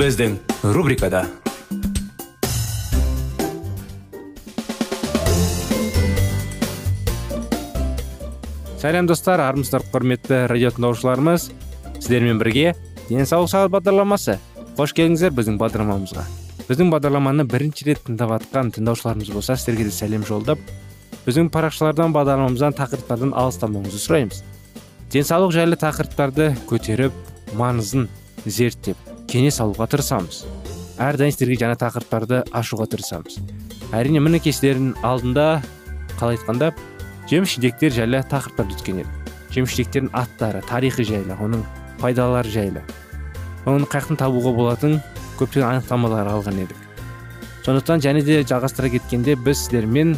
Біздің рубрикада сәлем достар армысыздар құрметті радио тыңдаушыларымыз сіздермен бірге денсаулық сағат бағдарламасы қош келдіңіздер біздің бағдарламамызға біздің бағдарламаны бірінші рет тыңдап жатқан тыңдаушыларымыз болса сіздерге де сәлем жолдап біздің парақшалардан бағдарламамыздан тақырыптардан алыстамауыңызды сұраймыз денсаулық жайлы тақырыптарды көтеріп маңызын зерттеп кеңес алуға тырысамыз. Әрдайым сіздерге жаңа тақырыптарды ашуға тырысамыз. Әрине мінекей сіздердің алдында қалай айтқанда жеміс жидектер жайлы тақырыптарды өткен едік жеміс жидектердің аттары тарихы жайлы оның пайдалары жайлы. Оны қаяқтан табуға болатын көптеген анықтамалар алған едік. Сондықтан және де жалғастыра кеткенде біз сіздермен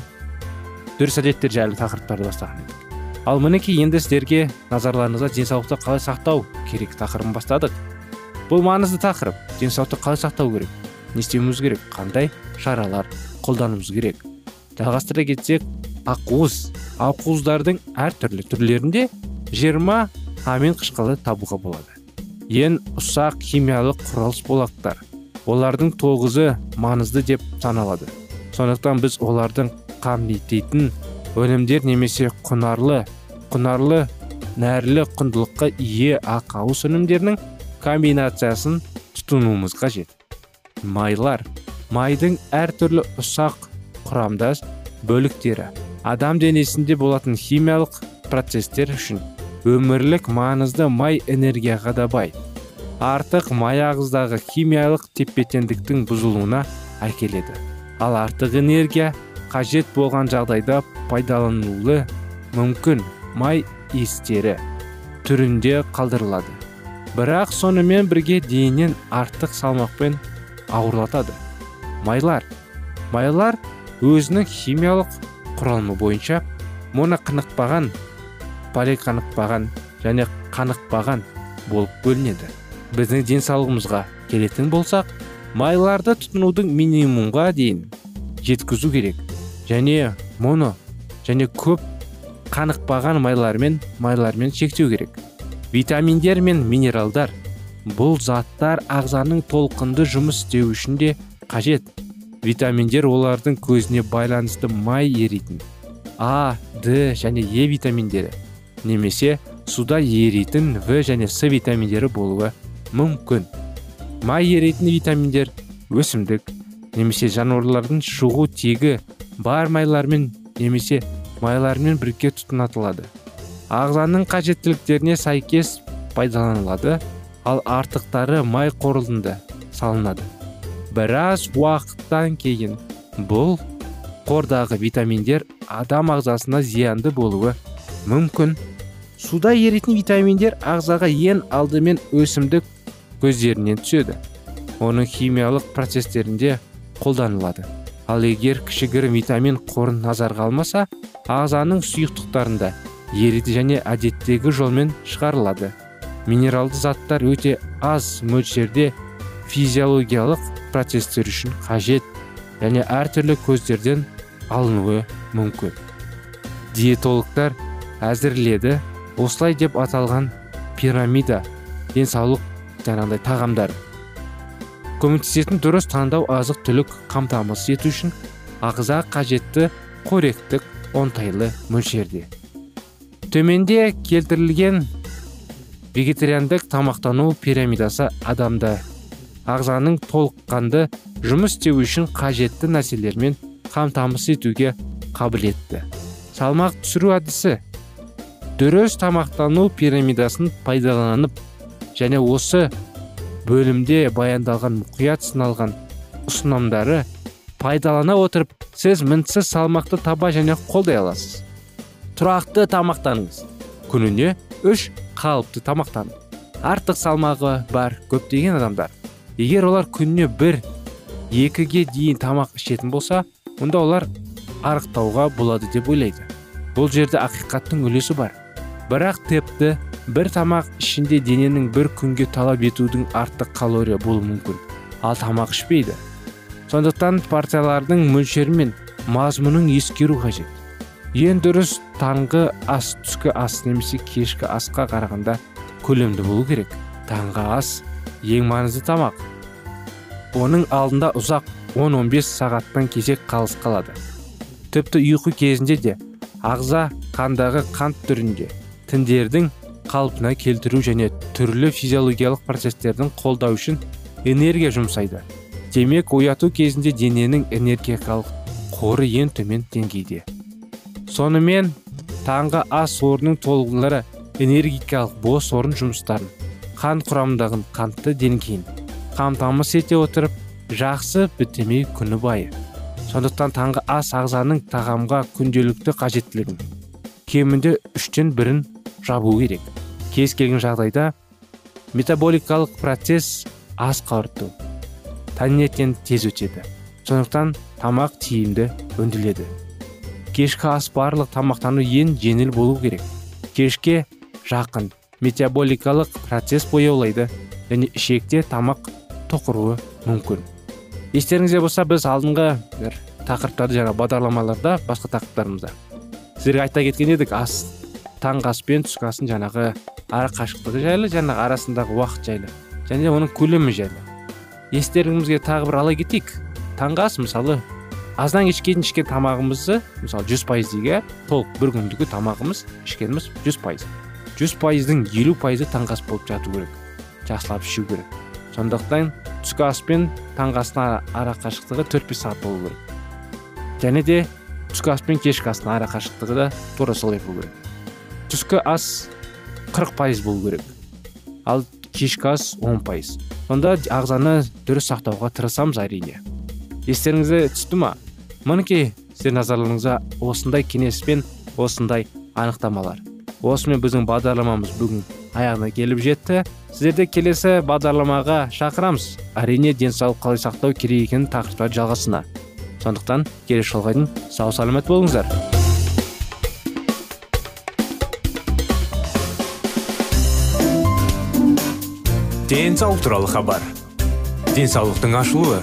дұрыс әдеттер жайлы тақырыптарды бастаған едік. Ал мінекей енді сіздерге назарларыңызға денсаулықты қалай сақтау керек тақырыбын бастадық. Бұл маңызды тақырып. Денсаулықты қалай сақтау керек? Не істеуіміз керек? Қандай шаралар қолдануымыз керек? Жалғастыра кетсек ақуыз. Ақуыздардың әртүрлі түрлерінде жиырма амин қышқылы табуға болады. Ең ұсақ химиялық құралыс болаттар. Олардың тоғызы маңызды деп саналады. Сондықтан біз олардың қамтитын өнімдер немесе құнарлы құнарлы нәрлі құндылыққа ие ақауыз өнімдерінің комбинациясын тұтынуымыз қажет. Майлар майдың әртүрлі ұсақ құрамдас бөліктері адам денесінде болатын химиялық процестер үшін өмірлік маңызды май энергияға да бай. Артық май ағыздағы химиялық тепе теңдіктің бұзылуына әкеледі. Ал артық энергия қажет болған жағдайда пайдаланылуы мүмкін. Май иістері түрінде қалдырылады. Бірақ сонымен бірге денен артық салмақпен ауырлатады. Майлар. Майлар өзінің химиялық құралымы бойынша моноқанықпаған полиқанықпаған және қанықпаған болып бөлінеді. Біздің денсаулығымызға келетін болсақ майларды тұтынудың минимумға дейін жеткізу керек және моно және көп қанықпаған майлармен майлармен шектеу керек. Витаминдер мен минералдар. Бұл заттар ағзаның толқынды жұмыс істеу үшін де қажет. Витаминдер олардың көзіне байланысты май еритін. А д және е витаминдері. Немесе суда еритін в және с витаминдері болуы мүмкін. Май еритін витаминдер өсімдік немесе жануарлардың шығу тегі бар майлармен немесе майлармен бірге тұтынатылады. Ағзаның қажеттіліктеріне сәйкес пайдаланылады ал артықтары май қорытынды салынады. Біраз уақыттан кейін бұл қордағы витаминдер адам ағзасына зиянды болуы мүмкін. Суда еритін витаминдер ағзаға ең алдымен өсімдік көздерінен түседі. Оның химиялық процестерінде қолданылады. Ал егер кішігірім витамин қорын назарға алмаса ағзаның сұйықтықтарында ериді және әдеттегі жолмен шығарылады. Минералды заттар өте аз мөлшерде физиологиялық процестер үшін қажет және әртүрлі көздерден алынуы мүмкін. Диетологтар әзірледі. Осылай деп аталған пирамида денсаулық жаңағыдай тағамдар. Көмектесетін дұрыс таңдау азық түлік қамтамасыз ету үшін ағза қажетті қоректік оңтайлы мөлшерде. Төменде келтірілген вегетариандық тамақтану пирамидасы адамда ағзаның толыққанды жұмыс істеу үшін қажетті нәрселермен қамтамасыз етуге қабілетті салмақ түсіру әдісі. Дұрыс тамақтану пирамидасын пайдаланып және осы бөлімде баяндалған мұқият сыналған ұсынымдары пайдалана отырып сіз мінсіз салмақты таба және қолдай аласыз. Тұрақты тамақтаныңыз. Күніне үш қалыпты тамақтану артық салмағы бар көптеген адамдар. Егер олар күніне бір екіге дейін тамақ ішетін болса онда олар арықтауға болады деп ойлайды. Бұл жерде ақиқаттың үлесі бар. Бірақ тіпті бір тамақ ішінде дененің бір күнге талап етудің артық калория болуы мүмкін. Ал тамақ ішпейді. Сондықтан партиялардың мөлшері мен мазмұнын ескеру қажет. Ең дұрыс таңғы ас түскі ас немесе кешкі асқа қарағанда көлемді болу керек. Таңғы ас ең маңызды тамақ. Оның алдында ұзақ 10-15 сағаттан кезек қалыс қалады. Тіпті ұйқы кезінде де ағза қандағы қант түрінде тіндердің қалпына келтіру және түрлі физиологиялық процестердің қолдау үшін энергия жұмсайды. Демек ояту кезінде дененің энергетикалық қоры ең төмен деңгейде. Сонымен таңғы ас орнының толығындары энергетикалық бос орын жұмыстарын қан құрамындағы қантты деңгейін қамтамасыз ете отырып жақсы бітемей күні байы. Сондықтан таңғы ас ағзаның тағамға күнделікті қажеттілігін кемінде үштен бірін жабу керек. Кез келген жағдайда метаболикалық процесс ас қорыту таңертең тез өтеді. Сондықтан тамақ тиімді өңделеді кешкі ас барлық тамақтану ең жеңіл болу керек. Кешке жақын метаболикалық процесс бояулайды және ішекте тамақ тоқыруы мүмкін. Естеріңізде болса біз алдыңғы бір тақырыптарды жаңа бағдарламаларда басқа тақырыптарымызда. Сіздерге айта кеткен едік ас таңғы ас пен түскі асын жаңағы ара қашықтығы жайлы жаңағы арасындағы уақыт жайлы және оның көлемі жайлы. Естеріңізге тағы бір ала кетейік. Таңғы ас мысалы аздан кешке дейін ішкен тамағымызды мысалы жүз пайыз дейік иә толық бір күндікі тамағымыз ішкеніміз жүз пайыз. Жүз пайыздың елу пайызы таңғы ас болып жату керек жақсылап ішу керек. Сондықтан түскі ас пен таңғы астың ара қашықтығы төрт бес сағат болу керек. Және де түскі ас пен кешкі астың ара қашықтығы да тура солай болу керек. Түскі ас қырық пайыз болу керек ал кешкі ас он пайыз. Сонда ағзаны дұрыс сақтауға тырысамыз әрине. Естеріңізге түсті ма? Мінекей сіздердің назарларыңызға осындай кеңес пен осындай анықтамалар. Осымен біздің бағдарламамыз бүгін аяғына келіп жетті. Сіздерді келесі бағдарламаға шақырамыз. Әрине денсаулық қалай сақтау керек екенін тақырыптар жалғасына. Сондықтан келесі жолға дейін сау саламат болыңыздар. Денсаулық туралы хабар. Денсаулықтың ашылуы.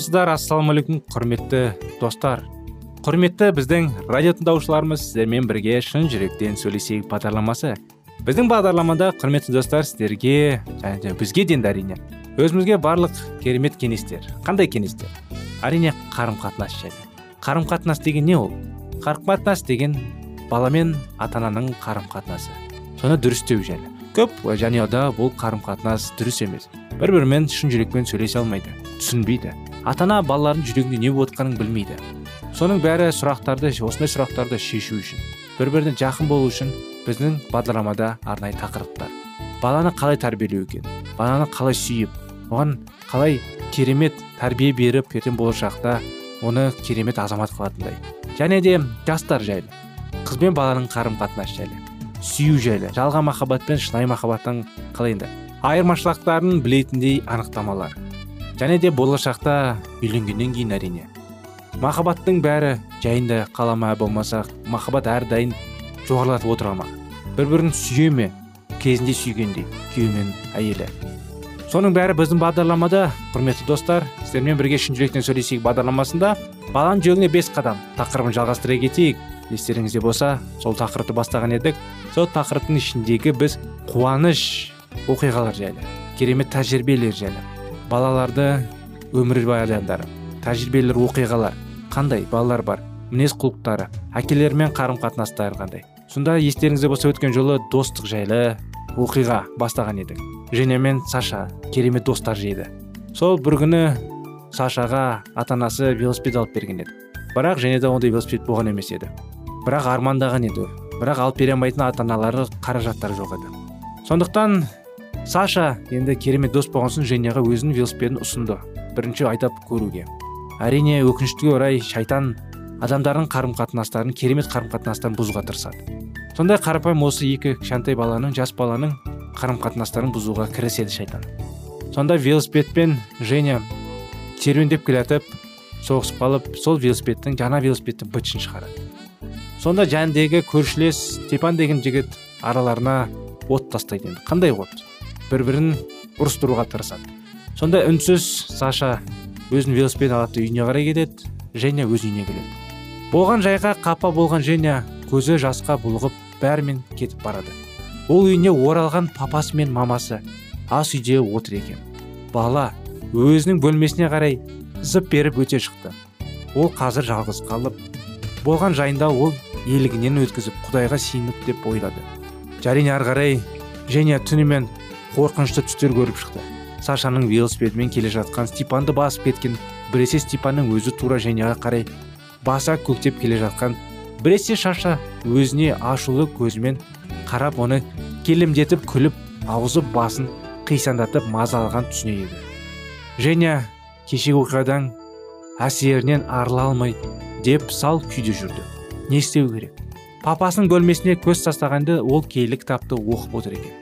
Армысыздар ассалаумағалейкум құрметті достар. Құрметті біздің радио тыңдаушыларымыз сіздермен бірге шын жүректен сөйлесейік бағдарламасы. Біздің бағдарламада құрметті достар сіздерге және бізге де әрине өзімізге барлық керемет кеңестер. Қандай кеңестер? Әрине қарым қатынас жайлы қарым қатынас деген не ол? Қарым қатынас деген бала мен ата ананың қарым қатынасы соны дұрыстеу жайлы көп жанұяда бұл қарым қатынас дұрыс емес. Бір бірімен шын жүрекпен сөйлесе алмайды түсінбейді. Ата ана балалардың жүрегінде не болып жатқанын білмейді. Соның бәрі сұрақтарды осындай сұрақтарды шешу үшін бір біріне жақын болу үшін біздің бағдарламада арнайы тақырыптар. Баланы қалай тәрбиелеу екен? Баланы қалай сүйіп оған қалай керемет тәрбие беріп ертең болашақта оны керемет азамат қылатындай. Және де жастар жайлы қыз бен баланың қарым қатынасы жайлы сүю жайлы жалған махаббат пен шынайы махаббаттың қалай енді айырмашылықтарын білетіндей анықтамалар. Және де болашақта үйленгеннен кейін әрине. Махаббаттың бәрі жайында қала ма болмаса махаббат әрдайым жоғарылатып отыра ма бір бірін сүйе ме кезінде сүйгендей күйеуі мен әйелі? Соның бәрі біздің бағдарламада. Құрметті достар сіздермен бірге шын жүректен сөйлесейік бағдарламасында. Баланың жүрегіне бес қадам тақырыбын жалғастыра кетейік. Естеріңізде болса сол тақырыпты бастаған едік. Сол тақырыптың ішіндегі біз қуаныш оқиғалар жайлы керемет тәжірибелер жайлы балаларды өмірбаяндары тәжірибелер оқиғалар қандай балалар бар мінез құлықтары әкелермен қарым қатынастары қандай. Сонда естеріңізде болса өткен жолы достық жайлы оқиға бастаған едік. Женя мен саша керемет достар жейді. Сол бір күні сашаға ата анасы велосипед алып берген еді. Бірақ және де ондай велосипед болған емес еді. Бірақ армандаған еді. Бірақ алып бере алмайтын ата аналары қаражаттары жоқ еді. Сондықтан саша енді керемет дос болған соң женяға өзінің велосипедін ұсынды. Бірінші айдап көруге. Әрине өкінішке орай шайтан адамдардың қарым қатынастарын керемет қарым қатынастарын бұзуға тырысады. Сондай қарапайым осы екі кішкентай баланың жас баланың қарым қатынастарын бұзуға кіріседі шайтан. Сонда велосипедпен женя серуендеп келе жатып соғысып қалып сол велосипедтің жаңа велосипедтің бытышын шығарады. Сонда жәндегі көршілес степан деген жігіт араларына от тастайды енді. Қандай от? Бір бірін ұрыстыруға тырысады. Сонда үнсіз саша өзінің велосипедін алады үйіне қарай кетеді женя өз үйіне келеді. Болған жайға қапа болған женя көзі жасқа бұлғып бәрімен кетіп барады. Ол үйіне оралған папасы мен мамасы ас үйде отыр екен. Бала өзінің бөлмесіне қарай зып беріп өте шықты. Ол қазір жалғыз қалып болған жайында ол елігінен өткізіп құдайға сиынып деп ойлады. Әрине ары қарай женя түнімен қорқынышты түстер көріп шықты. Сашаның велосипедімен келе жатқан степанды басып кеткен біресе степанның өзі тура женяға қарай баса көктеп келе жатқан біресе шаша өзіне ашулы көзімен қарап оны келімдетіп күліп аузы басын қисаңдатып мазалаған түсіне еді. Женя кешегі оқиғадан әсерінен арыла алмай деп сал күйде жүрді. Не істеу керек? Папасының бөлмесіне көз тастағанда ол киелі кітапты оқып отыр екен.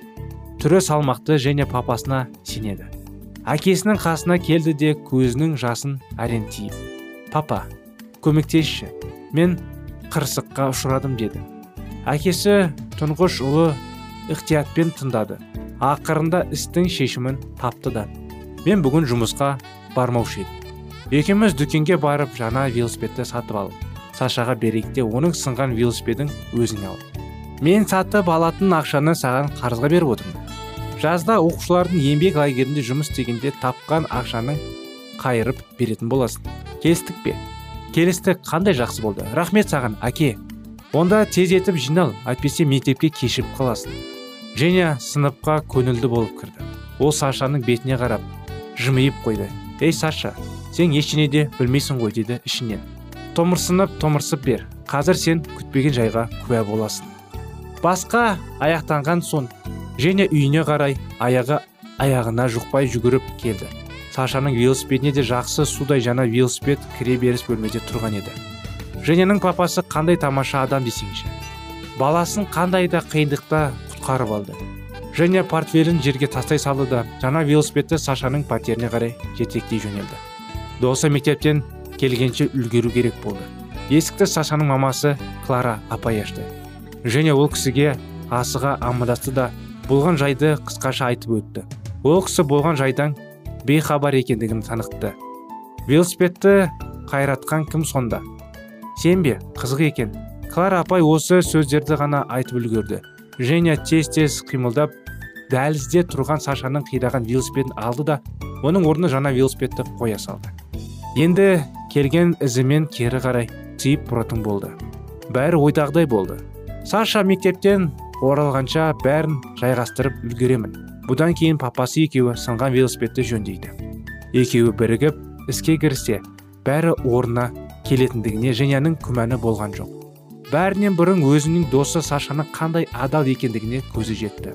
Түрі салмақты және папасына сенеді. Әкесінің қасына келді де көзінің жасын әрең тиіп папа көмектесші мен қырсыққа ұшырадым деді. Әкесі тұңғыш ұлы ықтиятпен тыңдады. Ақырында істің шешімін тапты да мен бүгін жұмысқа бармаушы едім. Екеуміз дүкенге барып жаңа велосипедті сатып алып сашаға берейік те оның сынған велосипедін өзіңе ал мен сатып алатын ақшаны саған қарызға беріп отырмын жазда оқушылардың еңбек лагерінде жұмыс істегенде тапқан ақшаның қайырып беретін боласың. Келістік пе? Келістік қандай жақсы болды. Рахмет саған әке. Онда тез етіп жинал әйтпесе мектепке кешігіп қаласың. Женя сыныпқа көңілді болып кірді. Ол сашаның бетіне қарап жымиып қойды. Ей саша сен ештеңе де білмейсің ғой деді ішінен. Томырсынып томырсып бер. Қазір сен күтпеген жайға куә боласың. Басқа аяқтанған соң женя үйіне қарай аяғы аяғына жұқпай жүгіріп келді. Сашаның велосипедіне де жақсы судай жаңа велосипед кіре беріс бөлмеде тұрған еді. Женяның папасы қандай тамаша адам десеңші. Баласын қандай да қиындықта құтқарып алды. Және портфелін жерге тастай салды да жаңа велосипедті сашаның пәтеріне қарай жетектей жөнелді. Досы мектептен келгенше үлгеру керек болды. Есікті сашаның мамасы клара апай ашты. Және ол кісіге асыға амандасты да болған жайды қысқаша айтып өтті. Ол кісі болған жайдан бейхабар екендігін танытты. Велосипедті қайратқан кім сонда? Сен бе қызық екен. Клара апай осы сөздерді ғана айтып үлгерді. Женя тез тез қимылдап дәлізде тұрған сашаның қираған велосипедін алды да оның орнына жаңа велосипедті қоя салды. Енді келген ізімен кері қарай тиіп бұратын болды. Бәрі ойдағыдай болды. Саша мектептен оралғанша бәрін жайғастырып үлгеремін. Бұдан кейін папасы екеуі сынған велосипедті жөндейді. Екеуі бірігіп іске кіріссе бәрі орнына келетіндігіне женяның күмәні болған жоқ. Бәрінен бұрын өзінің досы сашаның қандай адал екендігіне көзі жетті.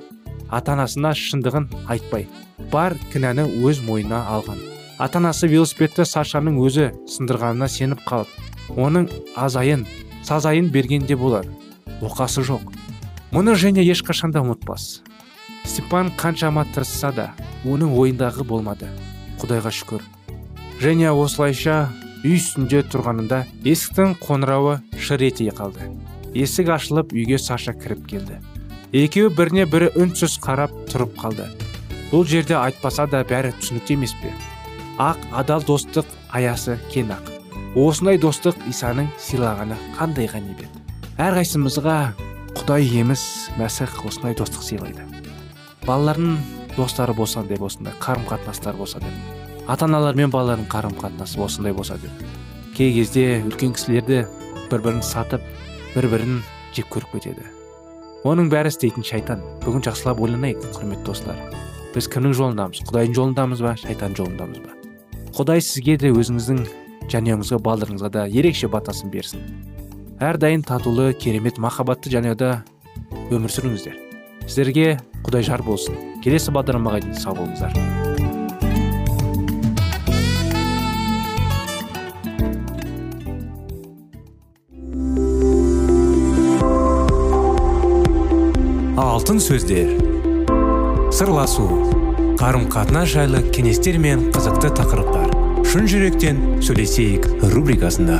Ата анасына шындығын айтпай бар кінәні өз мойнына алған. Ата анасы велосипедті сашаның өзі сындырғанына сеніп қалып оның азайын сазайын бергенде болар. Оқасы жоқ. Мұны және ешқашан да ұмытпас. Степан қаншама тырысса да оның ойындағы болмады. Құдайға шүкір. Және осылайша үй үстінде тұрғанында есіктің қоңырауы шыр ете қалды. Есік ашылып үйге саша кіріп келді. Екеуі біріне бірі үнсіз қарап тұрып қалды. Бұл жерде айтпаса да бәрі түсінікті емес пе? Ақ адал достық аясы кен ақ. Осындай достық исаның сыйлағаны қандай ғанибет? Әрқайсымызға құдай еміз мәсіх осындай достық сыйлайды. Балалардың достары болса деп осындай қарым қатынастар болса деп ата аналар мен балалардың қарым қатынасы осындай болса деп кей кезде үлкен кісілерді бір бірін сатып бір бірін жек көріп кетеді. Оның бәрі істейтін шайтан. Бүгін жақсылап ойланайық құрметті достар. Біз кімнің жолындамыз? Құдайдың жолындамыз ба шайтан жолындамыз ба? Құдай сізге де өзіңіздің жанұяңызға балдарыңызға да ерекше батасын берсін. Әрдайым татулы керемет махаббатты жанұяда өмір сүріңіздер. Сіздерге құдай жар болсын. Келесі бағдарламаға дейін сау болыңыздар. Алтын сөздер. Сырласу. Қарым қатынас жайлы кеңестер мен қызықты тақырыптар. Шын жүректен сөйлесейік рубрикасында.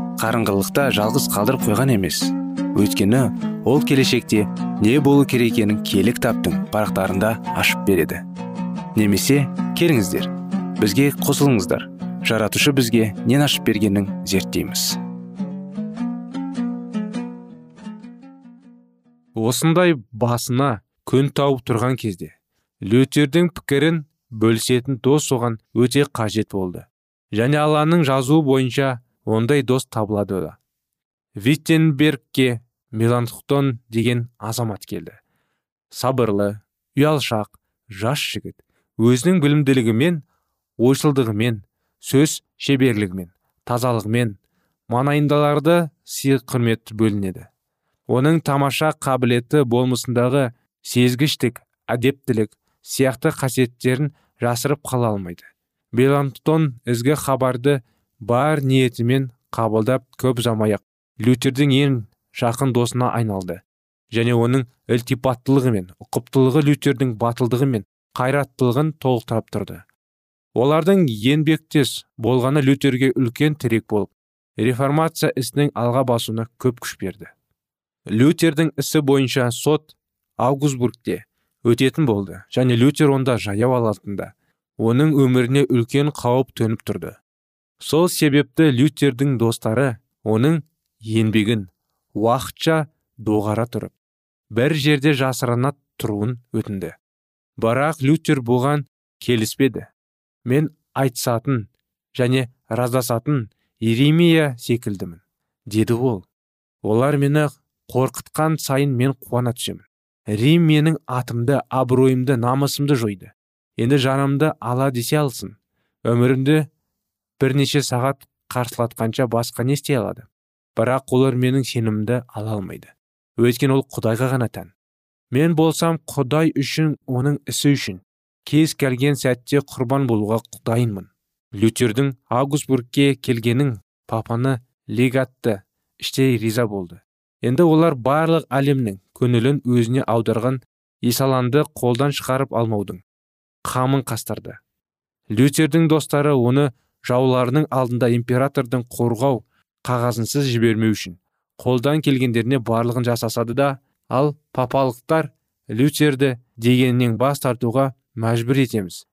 қарыңғылықта жалғыз қалдырып қойған емес. Өйткені ол келешекте не болу керек екенін киелі кітаптың парақтарында ашып береді. Немесе келіңіздер бізге қосылыңыздар. Жаратушы бізге нен ашып бергенін зерттейміз. Осындай басына күн тауып тұрған кезде лютердің пікірін бөлісетін дос оған өте қажет болды. Және алланың жазуы бойынша ондай дос табылады да. Виттенбергке меланхтон деген азамат келді. Сабырлы ұялшақ жас жігіт. Өзінің білімділігімен ойшылдығымен сөз шеберлігімен тазалығымен манайындаларды сый құрмет бөлінеді. Оның тамаша қабілеті болмысындағы сезгіштік әдептілік сияқты қасиеттерін жасырып қала алмайды. Белантон ізгі хабарды бар ниетімен қабылдап көп замай лютердің ең жақын досына айналды. Және оның ілтипаттылығы мен ұқыптылығы лютердің батылдығы мен қайраттылығын толықтырып тұрды. Олардың еңбектес болғаны лютерге үлкен тірек болып реформация ісінің алға басуына көп күш берді. Лютердің ісі бойынша сот аугусбургте өтетін болды және лютер онда жаяу алатында оның өміріне үлкен қауіп төніп тұрды. Сол себепті лютердің достары оның еңбегін уақытша доғара тұрып бір жерде жасырына тұруын өтінді. Бірақ лютер бұған келіспеді. Мен айтысатын және раздасатын иеремия секілдімін деді ол. Олар мені қорқытқан сайын мен қуана түсемін. Рим менің атымды абыройымды намысымды жойды. Енді жанымды ала десе алсын. Өмірімді бірнеше сағат қарсылатқанша басқа не істей алады? Бірақ олар менің сенімімді ала алмайды. Өйткені ол құдайға ғана тән. Мен болсам құдай үшін оның ісі үшін кез келген сәтте құрбан болуға дайынмын лютердің аугусбургке келгенін папаны легатты іштей риза болды. Енді олар барлық әлемнің көңілін өзіне аударған исаланды қолдан шығарып алмаудың қамын қастырды лютердің достары оны жауларының алдында императордың қорғау қағазынсыз жібермеу үшін қолдан келгендеріне барлығын жасасады да ал папалықтар лютерді дегеннен бас тартуға мәжбүр етеміз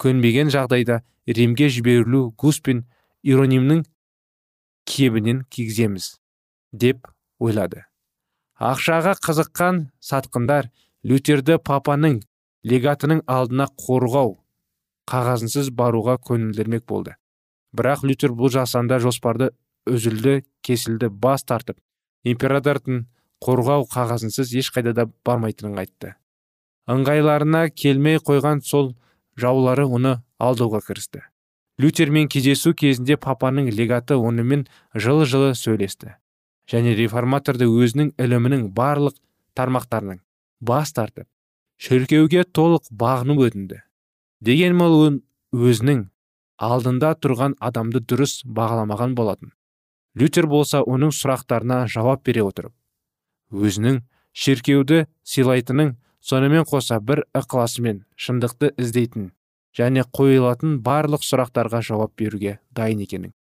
көнбеген жағдайда римге жіберілу гус пен иронимнің кебінен кигіземіз деп ойлады. Ақшаға қызыққан сатқындар лютерді папаның легатының алдына қорғау қағазынсыз баруға көңілдермек болды. Бірақ лютер бұл жасанды жоспарды үзілді кесілді бас тартып императордың қорғау қағазынсыз ешқайда да бармайтынын айтты. Ыңғайларына келмей қойған сол жаулары оны алдауға кірісті. Лютермен кездесу кезінде папаның легаты онымен жылы жылы сөйлесті. Және реформаторды өзінің ілімінің барлық тармақтарының бас тартып шіркеуге толық бағынып өтінді. Дегенмен өзінің алдында тұрған адамды дұрыс бағаламаған болатын. Лютер болса оның сұрақтарына жауап бере отырып өзінің шіркеуді сыйлайтынын сонымен қоса бір ықыласымен шындықты іздейтін және қойылатын барлық сұрақтарға жауап беруге дайын екенін.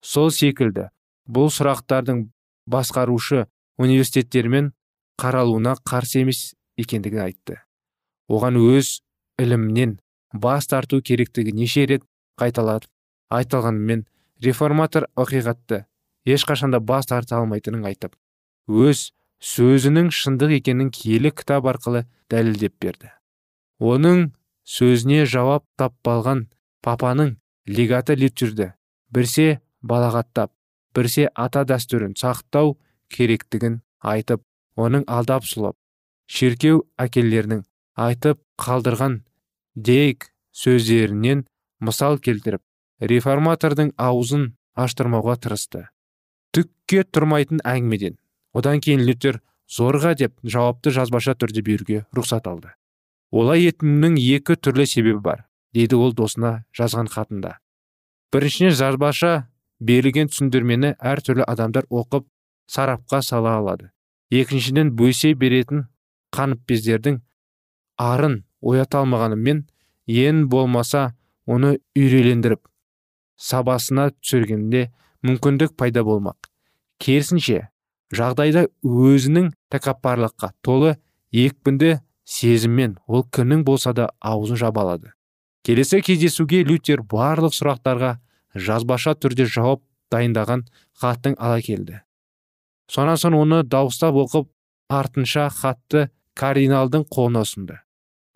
Сол секілді бұл сұрақтардың басқарушы университеттермен қаралуына қарсы емес екендігін айтты. Оған өз ілімінен бас тарту керектігі неше рет қайталатып айтылғанымен реформатор ақиқатты ешқашанда бас тарта алмайтынын айтып өз сөзінің шындық екенін киелі кітап арқылы дәлелдеп берді. Оның сөзіне жауап таппалған папаның легаты лютерді бірсе балағаттап бірсе ата дәстүрін сақтау керектігін айтып оның алдап сұлап шеркеу әкелерінің айтып қалдырған дейк сөздерінен мысал келтіріп реформатордың аузын аштырмауға тырысты. Түкке тұрмайтын әңгімеден. Одан кейін лютер зорға деп жауапты жазбаша түрде беруге рұқсат алды. Олай етуінің екі түрлі себебі бар дейді ол досына жазған хатында. Біріншіден жазбаша берілген түсіндірмені әртүрлі адамдар оқып сарапқа сала алады. Екіншіден бөсе беретін қаныпезердің арын оята алмағанымен ең болмаса оны үйрелендіріп сабасына түсіргенде мүмкіндік пайда болмақ. Керісінше жағдайда өзінің тәкаппарлыққа толы екпінді сезіммен ол кімнің болса да аузын жаба алады келесі кездесуге лютер барлық сұрақтарға жазбаша түрде жауап дайындаған хаттың ала келді. Сонан соң оны дауыстап оқып артынша хатты кардиналдың қолына ұсынды.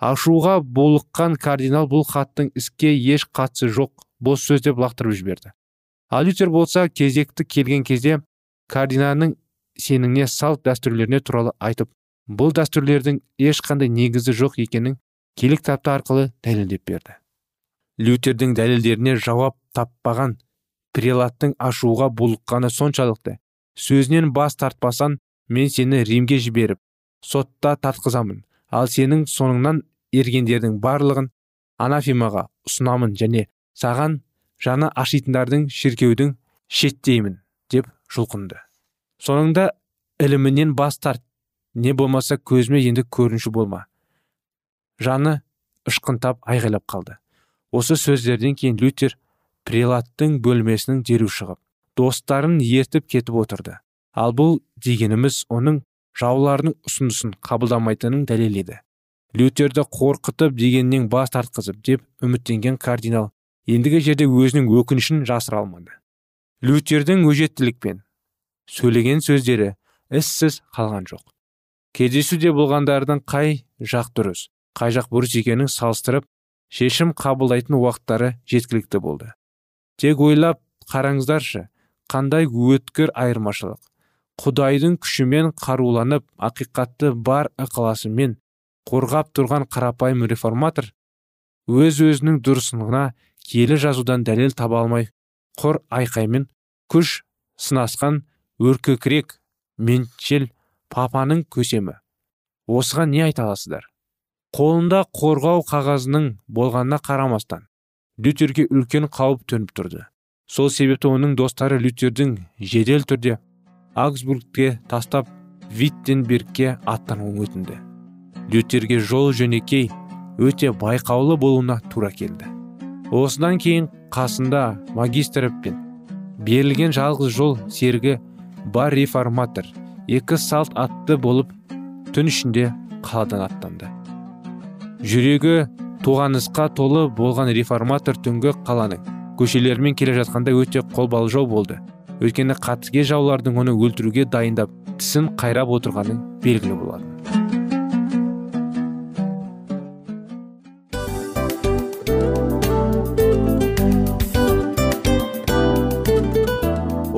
Ашуға булыққан кардинал бұл хаттың іске еш қатысы жоқ бос сөз деп лақтырып жіберді. Ал лютер болса кезекті келген кезде кардиналның сеніңне салт дәстүрлеріне туралы айтып бұл дәстүрлердің ешқандай негізі жоқ екенін киелі кітапты арқылы дәлелдеп берді лютердің дәлелдеріне жауап таппаған прелаттың ашуға булыққаны соншалықты. Сөзінен бас тартпасан мен сені римге жіберіп сотта тартқызамын. Ал сенің соңыңнан ергендердің барлығын анафимаға ұсынамын және саған жаны ашитындардың шіркеудің шеттеймін деп жұлқынды. Соңында ілімінен бас тарт не болмаса көзіме енді көрінуші болма. Жаны ышқынтап айғайлап қалды. Осы сөздерден кейін лютер прелаттың бөлмесінің дереу шығып достарын ертіп кетіп отырды. Ал бұл дегеніміз оның жауларының ұсынысын қабылдамайтынын дәлел еді лютерді қорқытып дегеннен бас тартқызып деп үміттенген кардинал ендігі жерде өзінің өкінішін жасыра алмады. Лютердің өжеттілікпен сөйлеген сөздері іссіз қалған жоқ. Кездесуде болғандардың қай жақ дұрыс қай жақ бұрыс екенін салыстырып шешім қабылдайтын уақыттары жеткілікті болды. Тек ойлап қараңыздаршы қандай өткір айырмашылық. Құдайдың күшімен қаруланып ақиқатты бар ықыласымен қорғап тұрған қарапайым реформатор өз өзінің дұрысына киелі жазудан дәлел таба алмай құр айқаймен күш сынасқан өркөкірек меншел папаның көсемі. Осыған не айта аласыздар? Қолында қорғау қағазының болғанына қарамастан лютерге үлкен қауіп төніп тұрды. Сол себепті оның достары лютердің жедел түрде аугсбургке тастап виттенбергке аттануын өтінді. Лютерге жол жөнекей өте байқаулы болуына тура келді. Осыдан кейін қасында магистрпен берілген жалғыз жол серігі бар реформатор екі салт атты болып түн ішінде қаладан аттанды. Жүрегі тоғанысқа толы болған реформатор түнгі қаланың көшелерімен келе жатқанда өте қолбалжау болды. Өйткені қатыге жаулардың оны өлтіруге дайындап тісін қайрап отырғаны белгілі болатын.